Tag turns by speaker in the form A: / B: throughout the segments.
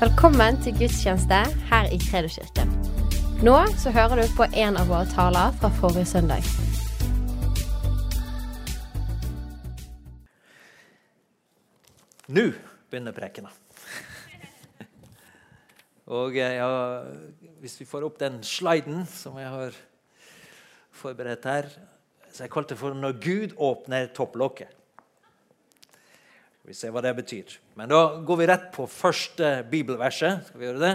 A: Velkommen til gudstjeneste her i Kredoskirken. Nå så hører du på en av våre taler fra forrige søndag.
B: Nå begynner prekena. Og ja, hvis vi får opp den sliden som jeg har forberedt her, så jeg kalte det for 'Når Gud åpner topplokket'. Vi ser hva det betyr. Men da går vi rett på første bibelverset. Skal vi gjøre det?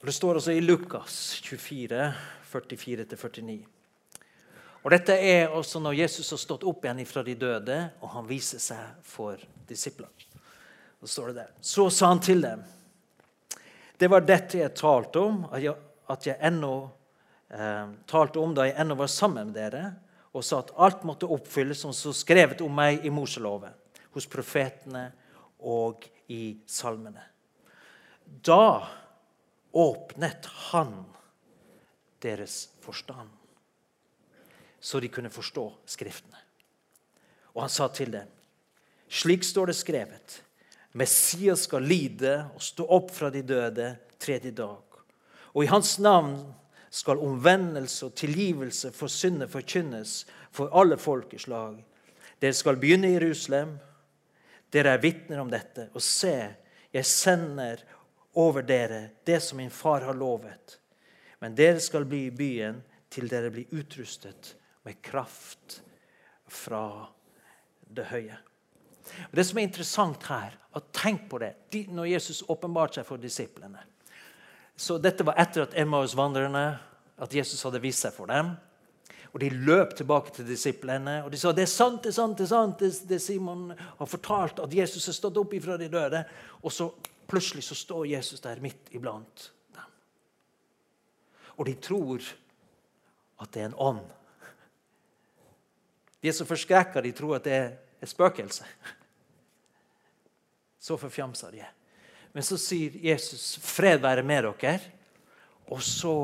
B: Det står altså i Lukas 24, 44-49. Og Dette er også når Jesus har stått opp igjen fra de døde, og han viser seg for disiplene. Så står det der. Så sa han til dem. Det var dette jeg talte om, at jeg, at jeg ennå eh, talte om da jeg ennå var sammen med dere, og sa at alt måtte oppfylles som så skrevet om meg i Moseloven, hos profetene og i salmene. Da åpnet han deres forstand, så de kunne forstå Skriftene. Og han sa til dem, slik står det skrevet, Messias skal lide og stå opp fra de døde tredje dag. Og i hans navn skal omvendelse og tilgivelse for syndet forkynnes for alle folkeslag. Dere skal begynne i Jerusalem. Dere er vitner om dette. Og se, jeg sender over dere det som min far har lovet. Men dere skal bli i byen til dere blir utrustet med kraft fra det høye. Og det som er interessant her, at tenk på det når Jesus åpenbarte seg for disiplene. Så dette var etter at Emmaus-vandrerne at Jesus hadde vist seg for dem. Og De løp tilbake til disiplene og de sa det er sant, det er sant, det er sant, det, Simon har fortalt, at Jesus er stått opp ifra de døde. Og så plutselig så står Jesus der midt iblant dem. Og de tror at det er en ånd. De er så forskrekka de tror at det er et spøkelse. Så forfjamsa de er. Men så sier Jesus 'fred være med dere'. Og så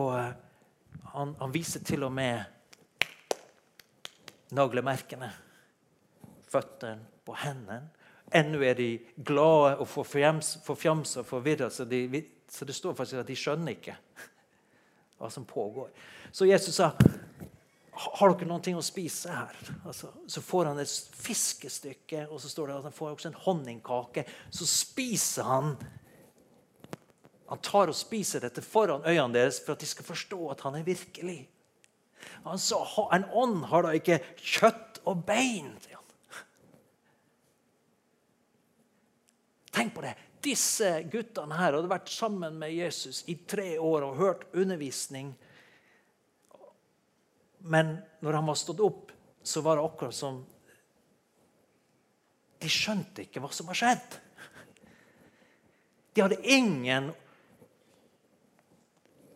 B: han, han viser til og med naglemerkene. Føttene på hendene. Ennå er de glade og forfjamsa og forvirra, så, de, så det står faktisk at de skjønner ikke hva som pågår. Så Jesus sa har dere noe å spise her? Altså, så får han et fiskestykke, og så står det at han får også en honningkake. Så spiser han Han tar og spiser dette foran øynene deres for at de skal forstå at han er virkelig. Han sa en ånd har da ikke kjøtt og bein. Tenk på det. Disse guttene her hadde vært sammen med Jesus i tre år og hørt undervisning men når han var stått opp, så var det akkurat som De skjønte ikke hva som har skjedd. De hadde ingen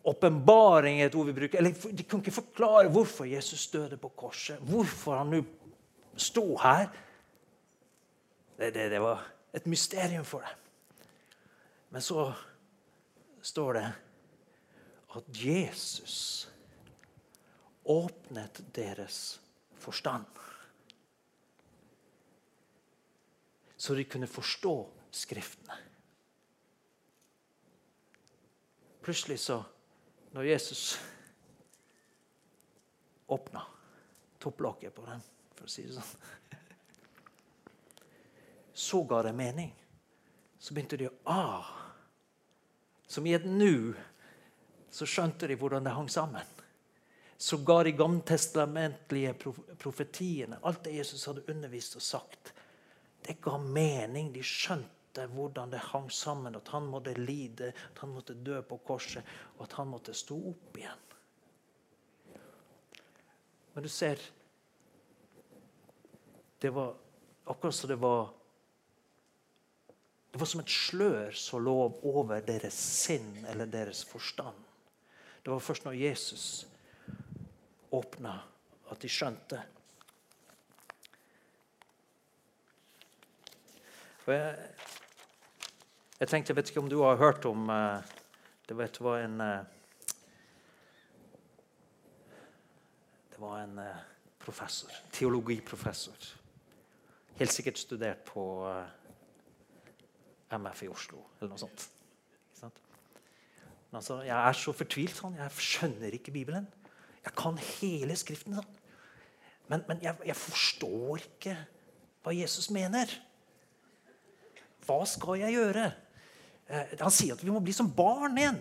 B: åpenbaring, et ord vi bruker. Eller de kunne ikke forklare hvorfor Jesus døde på korset. Hvorfor han nå sto her. Det, det, det var et mysterium for dem. Men så står det at Jesus åpnet deres forstand. Så de kunne forstå Skriftene. Plutselig, så, når Jesus åpna topplokket på den, for å si det sånn Så ga det mening. Så begynte de å ah. Som i et nu så skjønte de hvordan det hang sammen Så ga de gammeltestamentlige profetiene, alt det Jesus hadde undervist og sagt, det ga mening. De skjønte hvordan det hang sammen, at han måtte lide, at han måtte dø på korset, og at han måtte stå opp igjen. Men du ser Det var akkurat som det var Det var som et slør som lå over deres sinn eller deres forstand. Det var først når Jesus åpna, at de skjønte. Jeg, jeg, tenkte, jeg vet ikke om du har hørt om uh, Det vet, var en uh, Det var en uh, professor, teologiprofessor. Helt sikkert studert på MF i Oslo, eller noe sånt. Men altså, jeg er så fortvilt sånn. Jeg skjønner ikke Bibelen. Jeg kan hele Skriften sånn. Men, men jeg, jeg, forstår ikke hva Jesus mener. Hva skal jeg gjøre? Eh, han sier at vi må bli som barn igjen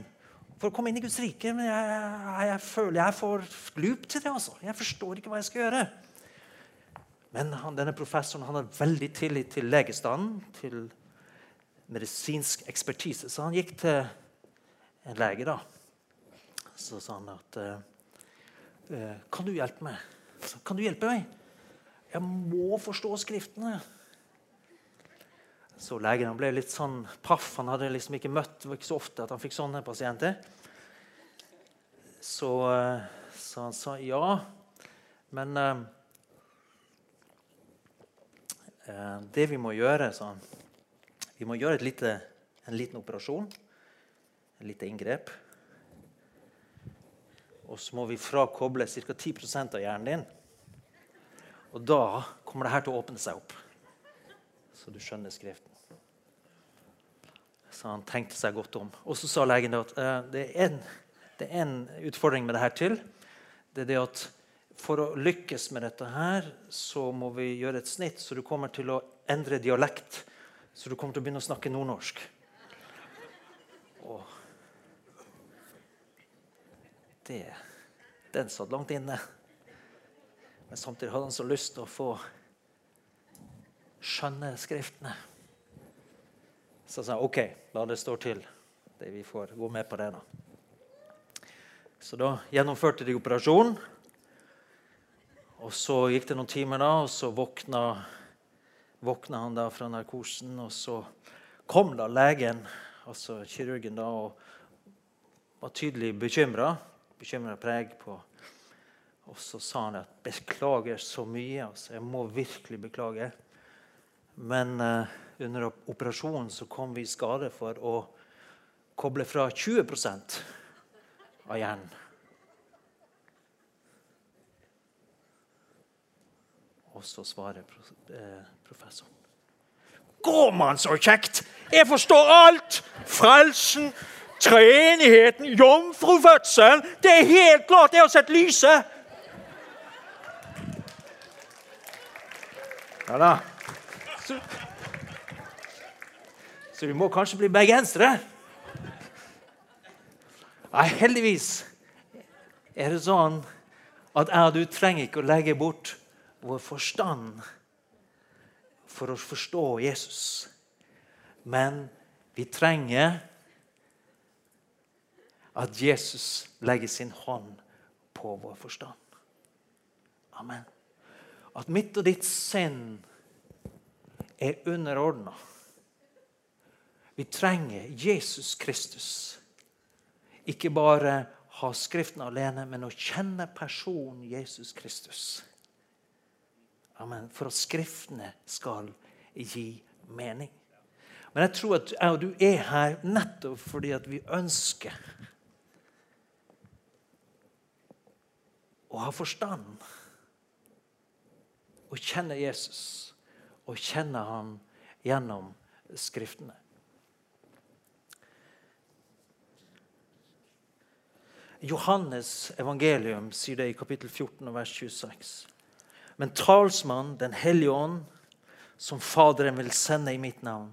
B: for å komme inn i Guds rike. Men jeg, jeg, jeg føler jeg er for glup til det. altså. Jeg forstår ikke hva jeg skal gjøre. Men han, denne professoren han har veldig tillit til legestanden, til medisinsk ekspertise. Så han gikk til en lege. da. Så sa han at uh, Kan du hjelpe meg? Kan du hjelpe meg? Jeg må forstå Skriftene. Så legen han ble litt sånn paff. Han hadde liksom ikke møtt det var ikke så ofte at han fikk sånne pasienter. Så, uh, så han sa ja, men eh, det vi må gjøre, sa han Vi må gjøre lite, en liten operasjon et lite inngrep. Og så må vi frakoble ca. 10% av hjernen din. Og da kommer det her til å åpne seg opp. Så du skjønner Skriften. Så han tenkte seg godt om. Og så sa legen at uh, det, er en, det, er en, utfordring med det her til. Det er det at for å lykkes med dette her, så må vi gjøre et snitt, så du kommer til å endre dialekt. Så du kommer til å begynne å snakke nordnorsk. Og det, den satt langt inne. Men samtidig hadde han så lyst til å få skjønne Skriftene. Så sa han OK, la det stå til. Det vi får gå med på det. da. Så da gjennomførte de operasjonen. Og så gikk det noen timer, da, og så våkna, våkna han da fra narkosen. Og så kom da legen, altså kirurgen, da, og var tydelig bekymra bekymra preg på. Og så sa han at 'beklager så mye'. altså Jeg må virkelig beklage. Men uh, under operasjonen så kom vi i skade for å koble fra 20% av hjernen. Og så svarer eh, professoren. Går man så kjekt! Jeg forstår alt! Frelsen, treenigheten, jomfrufødselen Det er helt klart! Jeg har sett lyset! Ja da. Så, så vi må kanskje bli bergensere. Nei, heldigvis er det sånn at jeg og du trenger ikke å legge bort vår forstand for å forstå Jesus. Men vi trenger at Jesus legger sin hånd på vår forstand. Amen. At mitt og ditt sinn er underordna. Vi trenger Jesus Kristus. Ikke bare ha Skriften alene, men å kjenne personen Jesus Kristus. Amen. For at Skriftene skal gi mening. Men jeg tror at jeg og du er her nettopp fordi at vi ønsker å ha forstand. og kjenne Jesus og kjenne ham gjennom Skriftene. Johannes evangelium sier det i kapittel 14 vers 26. Men talsmann, Den hellige ånd, som Faderen vil sende i mitt navn,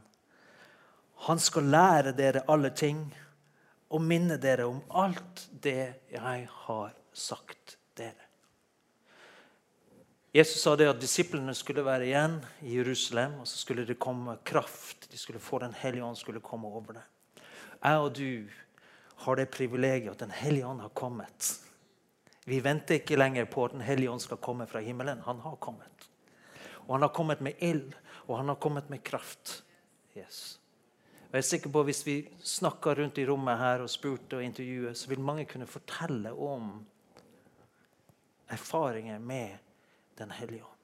B: han skal lære dere alle ting og minne dere om alt det jeg har sagt dere. Jesus sa det at disiplene skulle være igjen i Jerusalem, og så skulle det komme kraft. De skulle få Den hellige ånd skulle komme over det. Jeg og du har det privilegiet at Den hellige ånd har kommet. Vi venter ikke lenger på at Den hellige ånd skal komme fra himmelen. Han har kommet. Og han har kommet med ild, og han har kommet med kraft. Yes. Og jeg er sikker på at Hvis vi snakker rundt i rommet her og spurte og intervjuet, så vil mange kunne fortelle om erfaringer med Den hellige ånd.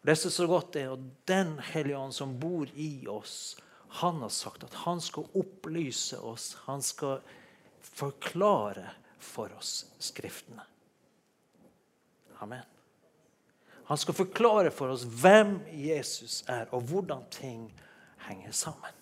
B: Og Det som er så godt, er at Den hellige ånd som bor i oss, han har sagt at han skal opplyse oss. Han skal forklare for oss Skriftene. Amen. Han skal forklare for oss hvem Jesus er, og hvordan ting henger sammen.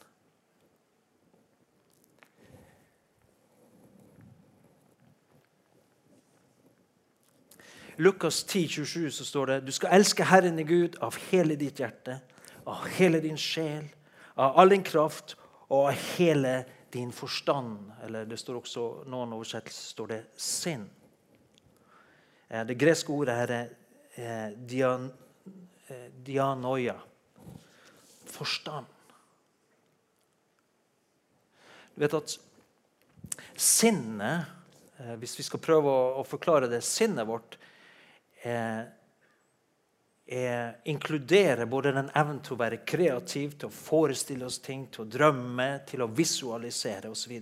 B: Lukas 10, 27 så står det du skal elske Herren i Gud av hele ditt hjerte, av hele din sjel, av all din kraft og av hele din forstand. Eller det står også noen oversettelser står det sinn. Eh, det greske ordet her er eh, dian, eh, dianoia. Forstand. Du vet at sinnet, hvis vi skal prøve å, forklare det, sinnet vårt er, er, inkluderer både den evnen til å være kreativ, til å forestille oss ting, til å drømme, til å visualisere osv.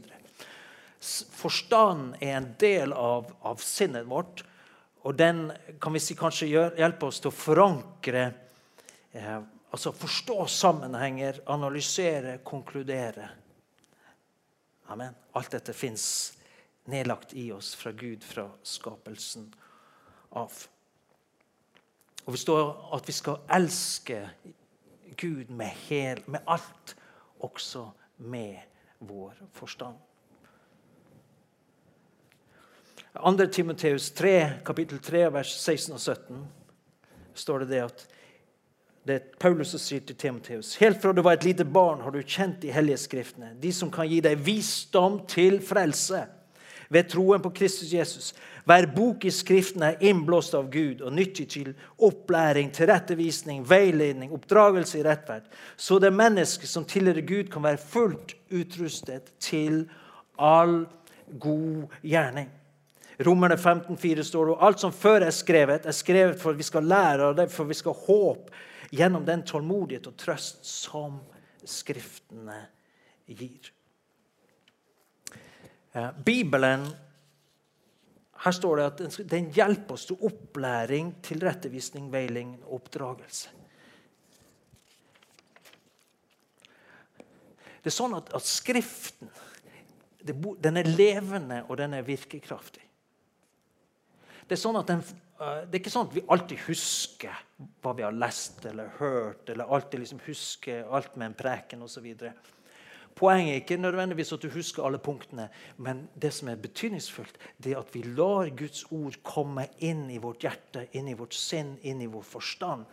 B: Forstanden er en del av, av sinnet vårt. Og den kan vi si kanskje hjelper oss til å forankre eh, Altså forstå sammenhenger, analysere, konkludere. Amen. Alt dette fins nedlagt i oss fra Gud fra skapelsen av. Og vi står at vi skal elske Gud med, hel, med alt, også med vår forstand. 2. Timoteus 3, kapittel 3, vers 16 og 17 står det det at det er Paulus som sier til Timoteus Helt fra du var et lite barn, har du kjent de hellige skriftene, de som kan gi deg visdom til frelse ved troen på Kristus Jesus. Hver bok i Skriften er innblåst av Gud og nyttig til opplæring, tilrettevisning, veiledning, oppdragelse i rettferd, så det mennesket som tilhører Gud, kan være fullt utrustet til all god gjerning. Romerne 15,4 står det alt som før er skrevet, er skrevet for at vi skal lære av det, for vi skal håpe gjennom den tålmodighet og trøst som Skriftene gir. Bibelen her står det at den hjelper oss til opplæring, tilrettevisning, veiling og oppdragelse. Det er sånn at, at Skriften den er levende og den er virkekraftig. Det er, sånn den, eh, det er ikke sånn at vi alltid husker hva vi har lest eller hørt, eller alltid liksom husker alt med en preken osv. Poenget er ikke nødvendigvis at du husker alle punktene, men det som er betydningsfullt, det er at vi lar Guds ord komme inn i vårt hjerte, inn i vårt sinn, inn i vår forstand.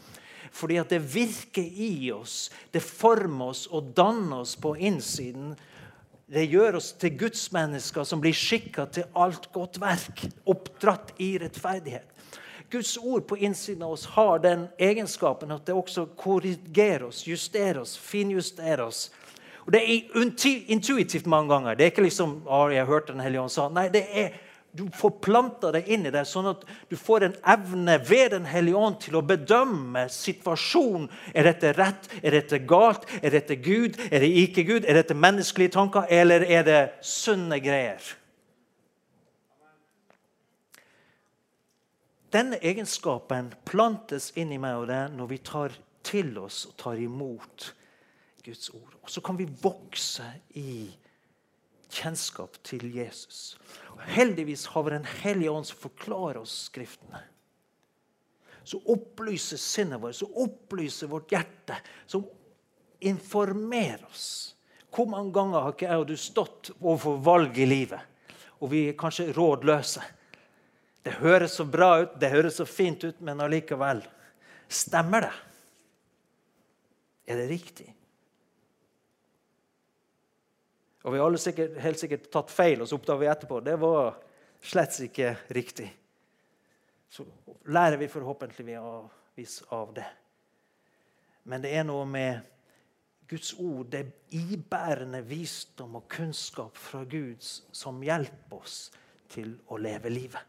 B: Fordi at det virker i oss, det former oss og danner oss på innsiden det gjør oss til gudsmennesker som blir skikka til alt godt verk, oppdratt i rettferdighet. Guds ord på innsiden av oss har den egenskapen at det også korrigerer oss, justerer oss, finjusterer oss. Og Det er intuitivt mange ganger. Det er ikke liksom oh, jeg hørte Den hellige ånd sa. Nei, det er du forplanter deg det inn i deg, sånn at du får en evne ved Den hellige ånd til å bedømme situasjonen. Er dette rett? Er dette galt? Er dette Gud? Er det ikke Gud? Er dette menneskelige tanker, eller er det sunne greier? Denne egenskapen plantes inn i meg og deg når vi tar til oss og tar imot Guds ord. Og så kan vi vokse i kjennskap til Jesus. Og Heldigvis har vi Den hellige ånd som forklarer oss Skriftene. Som opplyser sinnet vårt, som opplyser vårt hjerte. Som informerer oss. Hvor mange ganger har ikke jeg og du stått overfor valg i livet, og vi er kanskje rådløse? Det høres så bra ut, det høres så fint ut, men allikevel Stemmer det? Er det riktig? Og vi har alle sikkert, helt sikkert tatt feil, og så oppdager vi etterpå det var slett ikke riktig. Så lærer vi forhåpentligvis av det. Men det er noe med Guds ord, det ibærende visdom og kunnskap fra Gud som hjelper oss til å leve livet.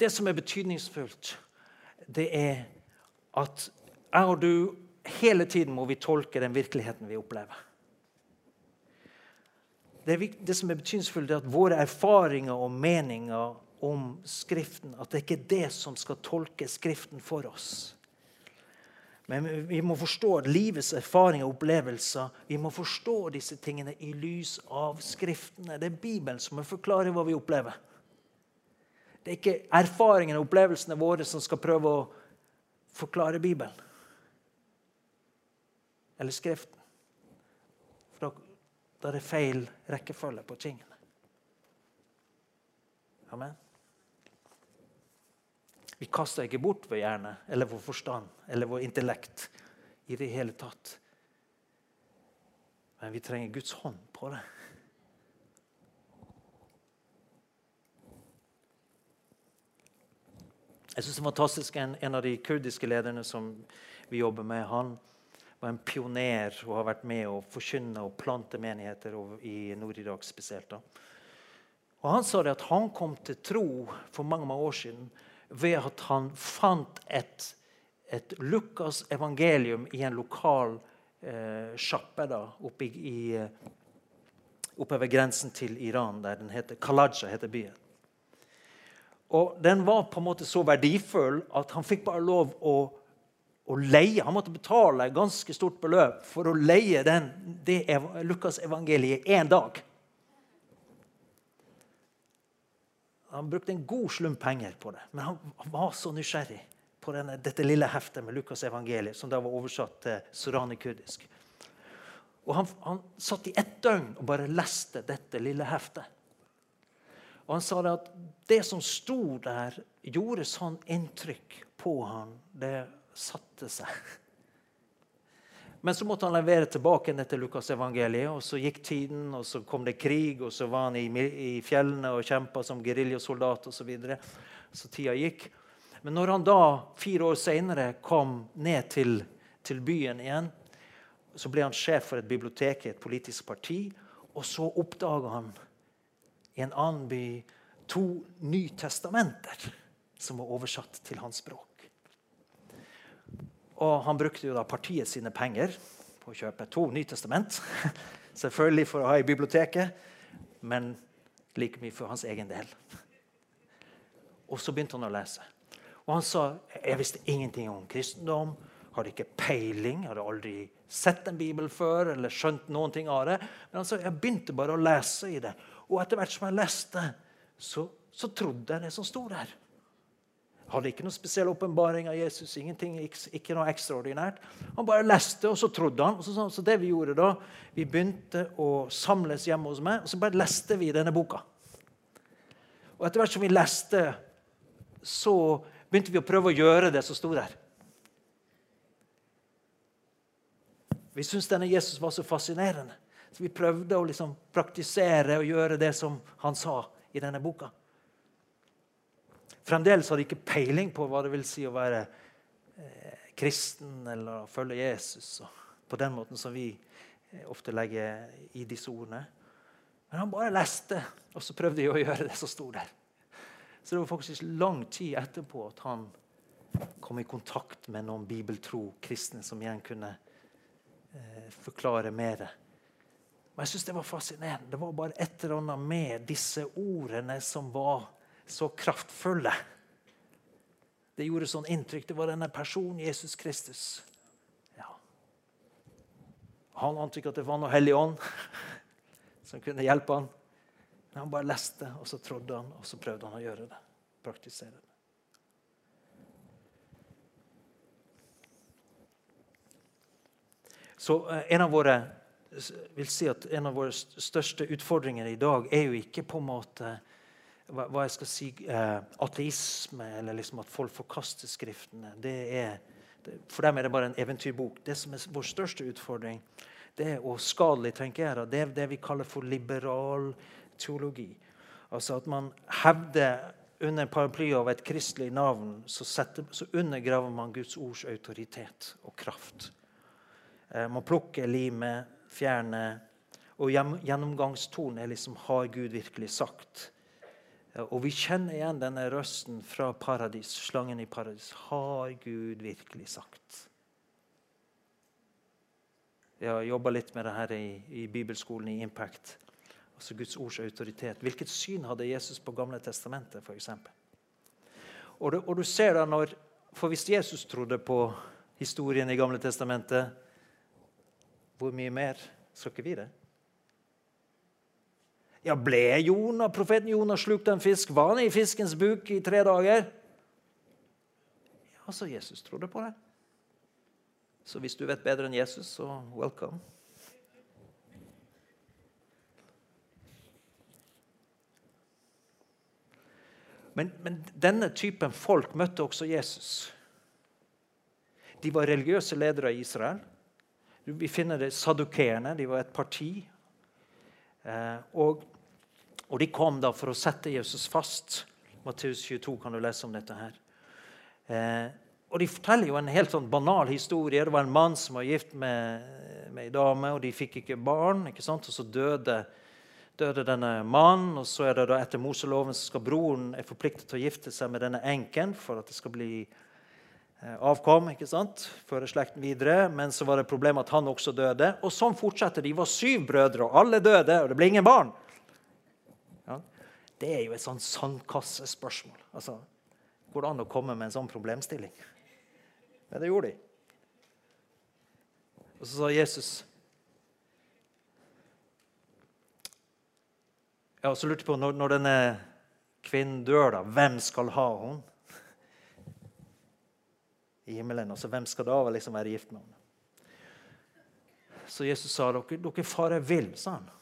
B: Det som er betydningsfullt, det er at jeg og du hele tiden må vi tolke den virkeligheten vi opplever. Det, det som er betydningsfullt, er at våre erfaringer og meninger om Skriften at det ikke er det som skal tolke Skriften for oss. Men vi må forstå at livets erfaringer og opplevelser vi må forstå disse tingene i lys av Skriftene. Det er Bibelen som må forklare hva vi opplever. Det er ikke erfaringene og opplevelsene våre som skal prøve å forklare Bibelen eller Skriften. For da, er det feil rekkefølge på tingene. Amen. Vi kaster ikke bort vår hjerne eller vår forstand eller vår intellekt i det hele tatt. Men vi trenger Guds hånd på det. Jeg synes det er fantastisk en, en, av de kurdiske lederne som vi jobber med, han var en pioner og har vært med å forkynne og plante menigheter i Nord-Irak spesielt. Da. Og Han sa det at han kom til tro for mange, mange år siden ved at han fant et, et Lukas evangelium i en lokal eh, sjappe oppe, i, ved grensen til Iran, der den heter Kalaja heter byen. Og den var på en måte så verdifull at han fikk bare lov å, å leie. Han måtte betale et ganske stort beløp for å leie den, det Lukas evangeliet én dag. Han brukte en god slump penger på det, men han var så nysgjerrig på denne, dette lille heftet med Lukas evangeliet, som da var oversatt til surani-kurdisk. Og han, han satt i ett døgn og bare leste dette lille heftet. Og Han sa det at det som sto der, gjorde sånn inntrykk på han. Det satte seg. Men så måtte han levere tilbake dette Lukas-evangeliet. og Så gikk tiden, og så kom det krig, og så var han i, i fjellene og kjempa som geriljasoldat osv. Så, videre. så tida gikk. Men når han da, fire år seinere, kom ned til, til, byen igjen, så ble han sjef for et bibliotek i et politisk parti. Og så oppdaga han i en annen by to Nytestamenter som var oversatt til hans språk. Og Han brukte jo da partiet sine penger på å kjøpe to Nytestament. Selvfølgelig for å ha i biblioteket, men like mye for hans egen del. Og så begynte han å lese. Og han sa jeg visste ingenting om kristendom. Hadde ikke peiling, hadde aldri sett en bibel før eller skjønt noen ting av det. Men han sa jeg begynte bare å lese i det. Og etter hvert som jeg leste, så, så trodde jeg det som sto der. Hadde ikke noen spesiell åpenbaring av Jesus. ingenting, ikke noe ekstraordinært. Han bare leste, og så trodde han. Så, så det Vi gjorde da, vi begynte å samles hjemme hos meg, og så bare leste vi denne boka. Og Etter hvert som vi leste, så begynte vi å prøve å gjøre det som sto der. Vi syntes denne Jesus var så fascinerende. Så vi prøvde å liksom praktisere og gjøre det som han sa i denne boka. Fremdeles hadde de ikke peiling på hva det vil si å være eh, kristen eller følge Jesus. på den måten som vi eh, ofte legger i disse ordene. Men han bare leste, og så prøvde de å gjøre det som sto der. Så det var faktisk lang tid etterpå at han kom i kontakt med noen bibeltro kristne som igjen kunne eh, forklare mer men jeg synes det var fascinerende. Det var bare et eller annet med disse ordene som var så kraftfulle. Det gjorde sånn inntrykk. Det var denne personen Jesus Kristus. Ja. Han antok at det var noe hellig ånd som kunne hjelpe han. Men han bare leste, og så trodde han, og så prøvde han å gjøre det. Praktisere det. Så eh, en av våre vil si at en av våre største utfordringer i dag er jo ikke på en måte hva, hva jeg skal si, eh, ateisme, eller liksom at folk forkaster Skriftene. Det er, det, for dem er det bare en eventyrbok. Det som er vår største utfordring, det er, og skadelig, tenker jeg, det er det vi kaller for liberal teologi. Altså at man hevder under paraplyet av et kristelig navn, så, setter, så undergraver man Guds ords autoritet og kraft. Eh, man plukker limet, fjerner Og gjennomgangstonen er liksom Har Gud virkelig sagt? Og vi kjenner igjen denne røsten fra paradis, slangen i paradis. Har Gud virkelig sagt? Jeg har jobba litt med det her i, i, bibelskolen i Impact. Altså Guds ords autoritet. Hvilket syn hadde Jesus på Gamle testamentet, for Og, og du ser da når, For hvis Jesus trodde på historien i Gamle testamentet, hvor mye mer skal ikke vi det? Ja, ble Jonah, profeten Jonah slukt av en fisk? Var han i fiskens buk i tre dager? Ja, så Jesus trodde på det. Så hvis du vet bedre enn Jesus, så welcome. Men, men, denne typen folk møtte også Jesus. De var religiøse ledere i Israel. Vi finner det sadukeerne. De var et parti. Eh, og, og, de kom da for å sette Jesus fast. Matteus 22 kan du lese om dette her. Eh, og De forteller jo en helt sånn banal historie. Det var en mann som var gift med, med ei dame, og de fikk ikke barn. ikke sant? Og så døde døde denne mannen, og så er det da etter Moseloven så skal broren er forpliktet til å gifte seg med denne enken for at det skal bli eh, avkom ikke sant? føre slekten videre. Men så var det problemet at han også døde. Og sånn fortsetter de. var syv brødre, og alle døde, og det ble ingen barn. Ja? Det er jo et sånn sandkassespørsmål. Altså, går det an å komme med en sånn problemstilling? Men det gjorde de. Og så sa Jesus Og så lurte jeg på, når, når denne kvinnen dør, da, hvem skal ha henne? I himmelen. altså Hvem skal da liksom være gift med henne? Så Jesus sa dere, dere farer vill, sa han.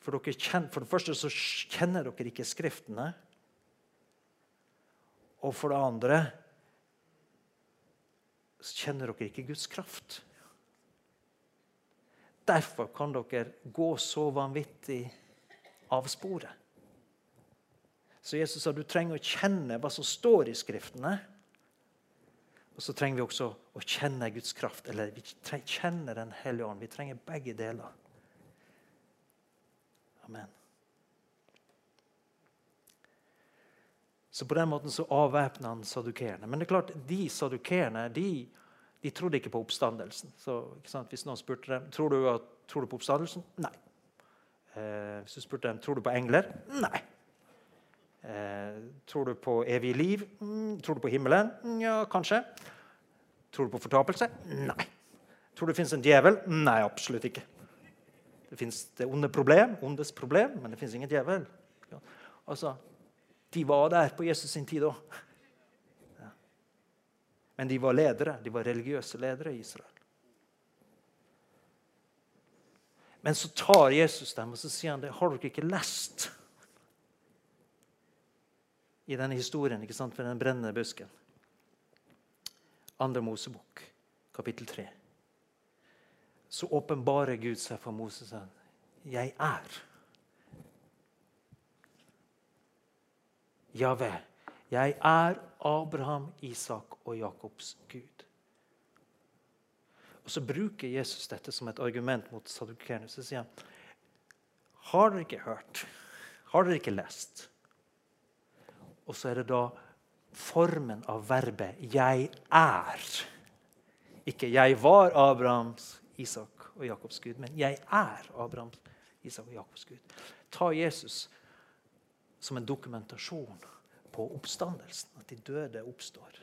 B: For, kjenner, for, det første så kjenner dere ikke Skriftene. Og for det andre så kjenner dere ikke Guds kraft. Derfor kan dere gå så vanvittig av sporet. Så Jesus sa du trenger å kjenne hva som står i Skriftene. Og så trenger vi også å kjenne Guds kraft, eller vi kjenner Den hellige ånd. Vi trenger begge deler. Amen. Så på den måten så avvæpna han sadukerene. Men det er klart, de sadukerene de, de trodde ikke på oppstandelsen. Så Hvis noen spurte dem tror du, tror du på oppstandelsen, nei. Eh, hvis du spurte dem tror du på engler, nei. Eh, tror du på evig liv? Mm, tror du på himmelen? Mm, ja, kanskje. Tror du på fortapelse? Nei. Tror du det fins en djevel? Nei, absolutt ikke. Det fins det onde problem, ondes problem, men det fins ingen djevel. Ja. Altså, De var der på Jesus sin tid òg. Ja. Men de var ledere. De var religiøse ledere i Israel. Men så tar Jesus dem og så sier han det. Har dere ikke lest i denne historien ikke sant, for den brennende busken? Andre Mosebok, kapittel 3. Så åpenbarer Gud seg for Moses. Jeg er. Javé, jeg er Abraham, Isak og Jakobs Gud. Og Så bruker Jesus dette som et argument mot sadukerene. Så sier han Har dere ikke hørt? Har dere ikke lest? Og så er det da formen av verbet 'jeg er'. Ikke 'jeg var Abrahams, Isak og Jakobs Gud', men 'jeg er Abraham, Isak og Jakobs Gud'. Ta Jesus som en dokumentasjon på oppstandelsen, at de døde oppstår.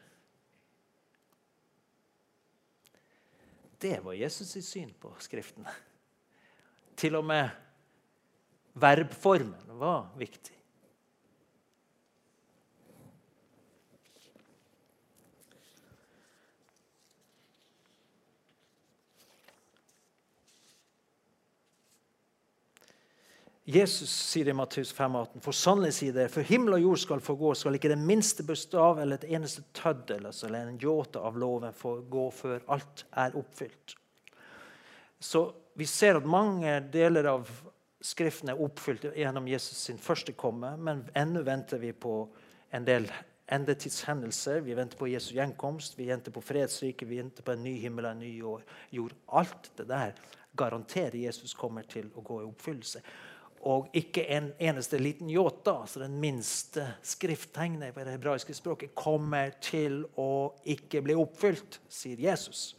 B: Det var Jesus' syn på Skriftene. Til og med verbformen var viktig. Jesus sier i Matteus 5,18.: For sannelig sier det, for himmel og jord skal forgå, skal ikke det minste bestav eller et eneste tøddel eller en jåte av loven forgå før alt er oppfylt. Så vi ser at mange deler av Skriften er oppfylt gjennom Jesus sin første komme, men ennå venter vi på en del endetidshendelser. Vi venter på Jesu gjenkomst, vi venter på fredsriket, vi venter på en ny himmel og en ny jord. Alt det der garanterer Jesus kommer til å gå i oppfyllelse og ikke en eneste liten jota, altså den minste skrifttegnet på det hebraiske språket, kommer til å ikke bli oppfylt, sier Jesus.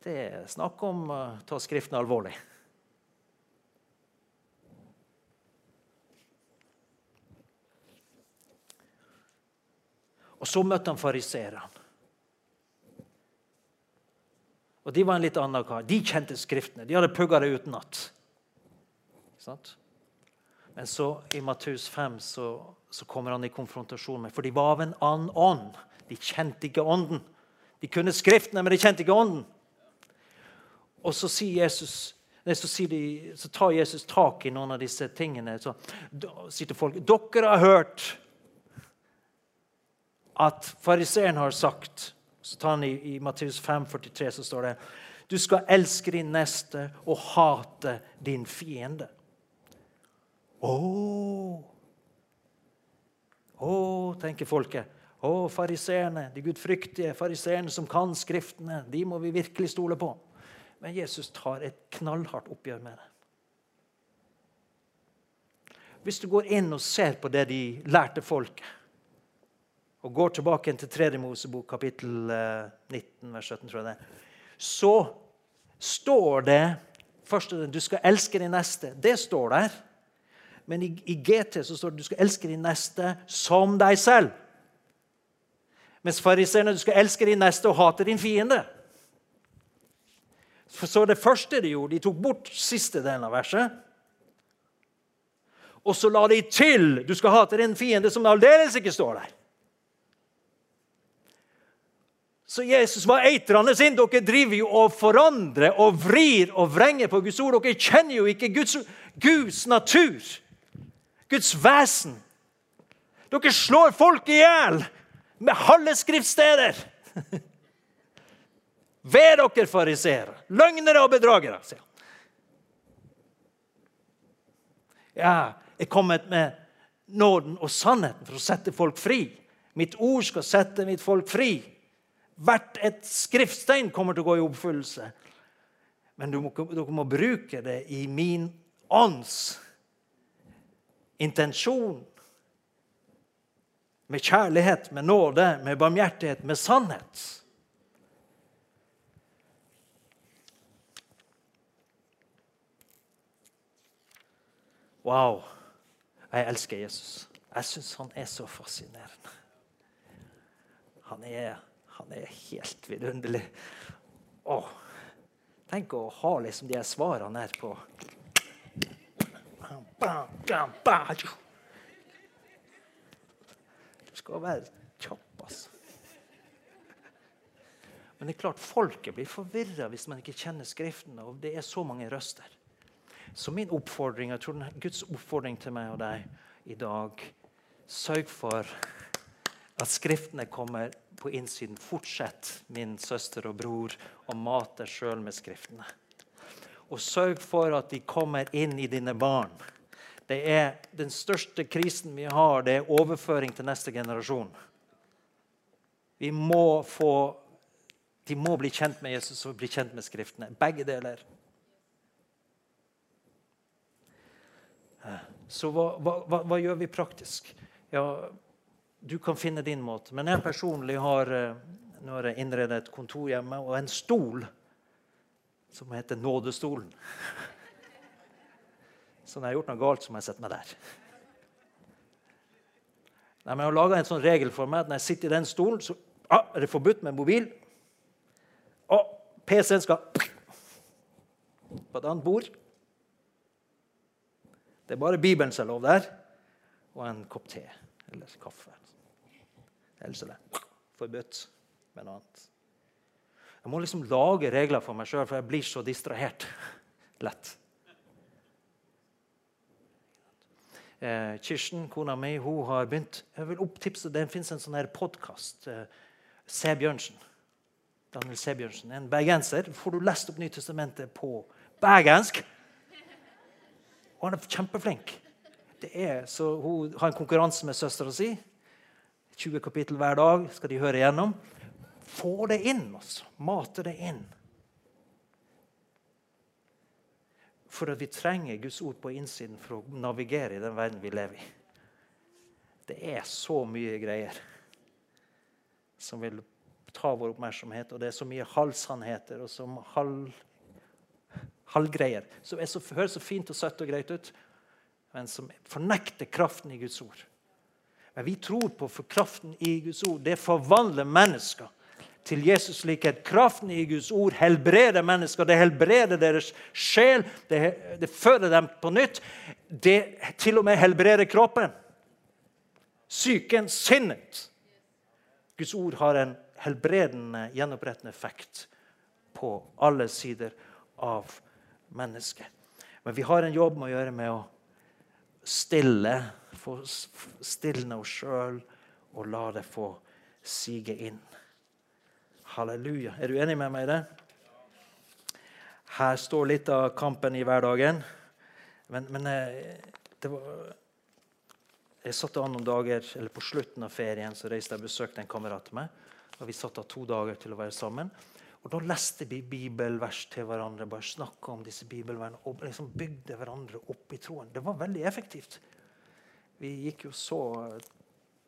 B: Det er snakk om å ta Skriften alvorlig. Og så møtte han fariseerne. Og De var en litt annen kar. De kjente Skriftene. De hadde pugga det utenat. Men så i Matteus 5 så, så, kommer han i konfrontasjon med For de var av en annen ånd. De kjente ikke ånden. De kunne Skriftene, men de kjente ikke ånden. Og så sier Jesus så, de, så, tar Jesus tak i noen av disse tingene. Så sier til folk dere har hørt at fariseeren har sagt så tar han I, i Matteus 5, 43 så står det du skal elske din neste og hate din fiende. Å, å tenker folket. Å, fariseerne, de gudfryktige fariseerne som kan Skriftene, de må vi virkelig stole på. Men Jesus tar et knallhardt oppgjør med det. Hvis du går inn og ser på det de lærte folket, og går tilbake til 3. Mosebok, kapittel 19, eh, vers 17, tror jeg det, så står det første, du skal elske din neste. Det står der. Men i, i GT så står det at du skal elske din neste som deg selv. Mens fariseerne du skal elske din neste og hate din fiende. Så det første de gjorde, de tok bort siste delen av verset. Og så la de til du skal hate din fiende, som aldeles ikke står der. Så Jesus var eitrende sin. Dere driver jo og forandrer og vrir og vrenger på Guds ord. Dere kjenner jo ikke Guds, Guds natur, Guds vesen. Dere slår folk i hjel med halve skriftsteder. Ved dere fariseere, løgnere og bedragere, sier han. Ja, jeg er kommet med nåden og sannheten for å sette folk fri. Mitt ord skal sette mitt folk fri. Hvert et skriftstein kommer til å gå i oppfyllelse. Men må, dere må bruke det i min ånds intensjon. Med kjærlighet, med nåde, med barmhjertighet, med sannhet. Wow. Jeg elsker Jesus. Jeg syns han er så fascinerende. Han er, han er helt vidunderlig. Åh, tenk å ha liksom de svarene her på Du skal være kjapp, altså. Men det er klart, folket blir forvirra hvis man ikke kjenner Skriften. og det er så mange røster. Så min oppfordring, jeg tror Guds oppfordring til meg og deg i dag Sørg for at Skriftene kommer på innsiden. Fortsett, min søster og bror, å mate sjøl med Skriftene. Og sørg for at de kommer inn i dine barn. Det er Den største krisen vi har, det er overføring til neste generasjon. Vi må få, De må bli kjent med Jesus og bli kjent med Skriftene. Begge deler. Så hva, hva, hva, gjør vi praktisk? Ja, du kan finne din måte. Men jeg personlig har, eh, nå har jeg innredet et kontor hjemme og en stol som heter Nådestolen. Så når jeg har gjort noe galt, så må jeg sette meg der. Nei, men Jeg har laga en sånn regel for meg at når jeg sitter i den stolen, så ah, er det forbudt med mobil. Og PC-en skal på et annet bord. Det er bare Bibelen som er lov der, og en kopp te eller kaffe. Ellers er det forbudt med noe annet. Jeg må liksom lage regler for meg sjøl, for jeg blir så distrahert lett. Eh, Kirsten, kona mi, hun har begynt Jeg vil opptipse, Det fins en sånn podkast. Eh. Bjørnsen. Daniel C. Bjørnsen, En bergenser. Får du lest opp Nytestamentet på bergensk? Og han er kjempeflink. Det er, så Hun har en konkurranse med søstera si. 20 kapittel hver dag skal de høre igjennom. Få det inn, altså. Mate det inn. For at vi trenger Guds ord på innsiden for å navigere i den verden vi lever i. Det er så mye greier som vil ta vår oppmerksomhet, og det er så mye halvsannheter og som halv halvgreier som så, høres så fint og søtt og greit ut, men som fornekter kraften i Guds ord. Men vi tror på for kraften i Guds ord. Det forvandler mennesker til Jesus likhet. Kraften i Guds ord helbreder mennesker. Det helbreder deres sjel. Det, det føder dem på nytt. Det til og med helbreder kroppen. Psyken, sinnet. Guds ord har en helbredende, gjenopprettende effekt på alle sider av mennesket. Men vi har en jobb med å gjøre med å stille, få stilne oss sjøl og la det få sige inn. Halleluja. Er du enig med meg i det? Her står litt av kampen i hverdagen. Men, men eh, var Jeg satt an noen dager, eller På slutten av ferien så reiste jeg og besøkte en kamerat av meg. og Vi satt av to dager til å være sammen. Og Da leste vi bibelvers til hverandre, bare snakka om disse bibelversene og liksom bygde hverandre opp i troen. Det var veldig effektivt. Vi gikk jo så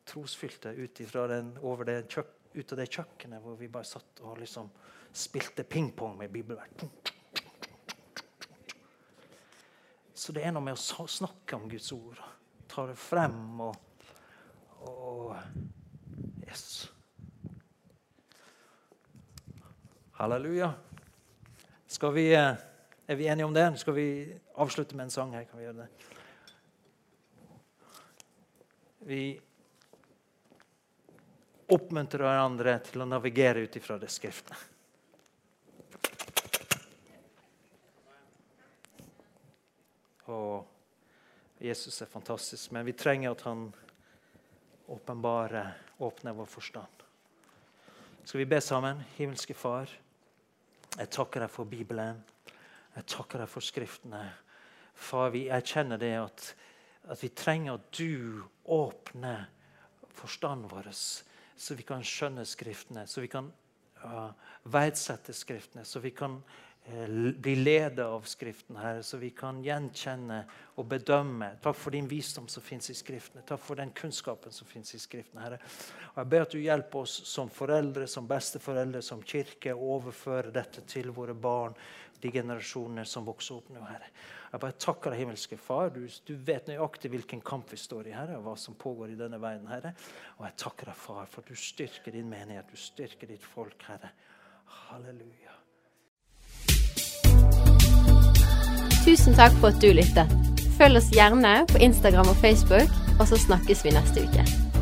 B: trosfylte ut, den, det kjøk, ut av det kjøkkenet hvor vi bare satt og liksom spilte pingpong med bibelvert. Så det er noe med å snakke om Guds ord. Ta det frem og, og Yes. Halleluja. Skal vi, eh, er vi enige om det? Skal vi avslutte med en sang her? Kan vi gjøre det? Vi oppmuntrer hverandre til å navigere ut ifra det skriftene. Og Jesus er fantastisk, men vi trenger at han åpenbarer, åpner vår forstand. Skal vi be sammen? Himmelske Far, jeg takker deg for Bibelen. Jeg takker deg for Skriftene. Far, vi erkjenner det at, at vi trenger at du åpner forstanden vår, så vi kan skjønne Skriftene, så vi kan uh, verdsette Skriftene, så vi kan uh, bli ledet av Skriften, Herre, så vi kan gjenkjenne og bedømme. Takk for din visdom som fins i Skriftene. Takk for den kunnskapen som fins i Skriftene, Herre. Og Jeg ber at du hjelper oss som foreldre, som besteforeldre, som kirke, å overføre dette til våre barn, de generasjonene som vokser opp nå, Herre. Jeg bare takker deg, himmelske Far. Du, du, vet nøyaktig hvilken kamp vi står i, Herre, og hva som pågår i denne veien, Herre. Og jeg takker deg, Far, for du styrker din menighet, du styrker ditt folk, Herre. Halleluja.
A: Tusen takk for at du lyttet. Følg oss gjerne på Instagram og Facebook, og så snakkes vi neste uke.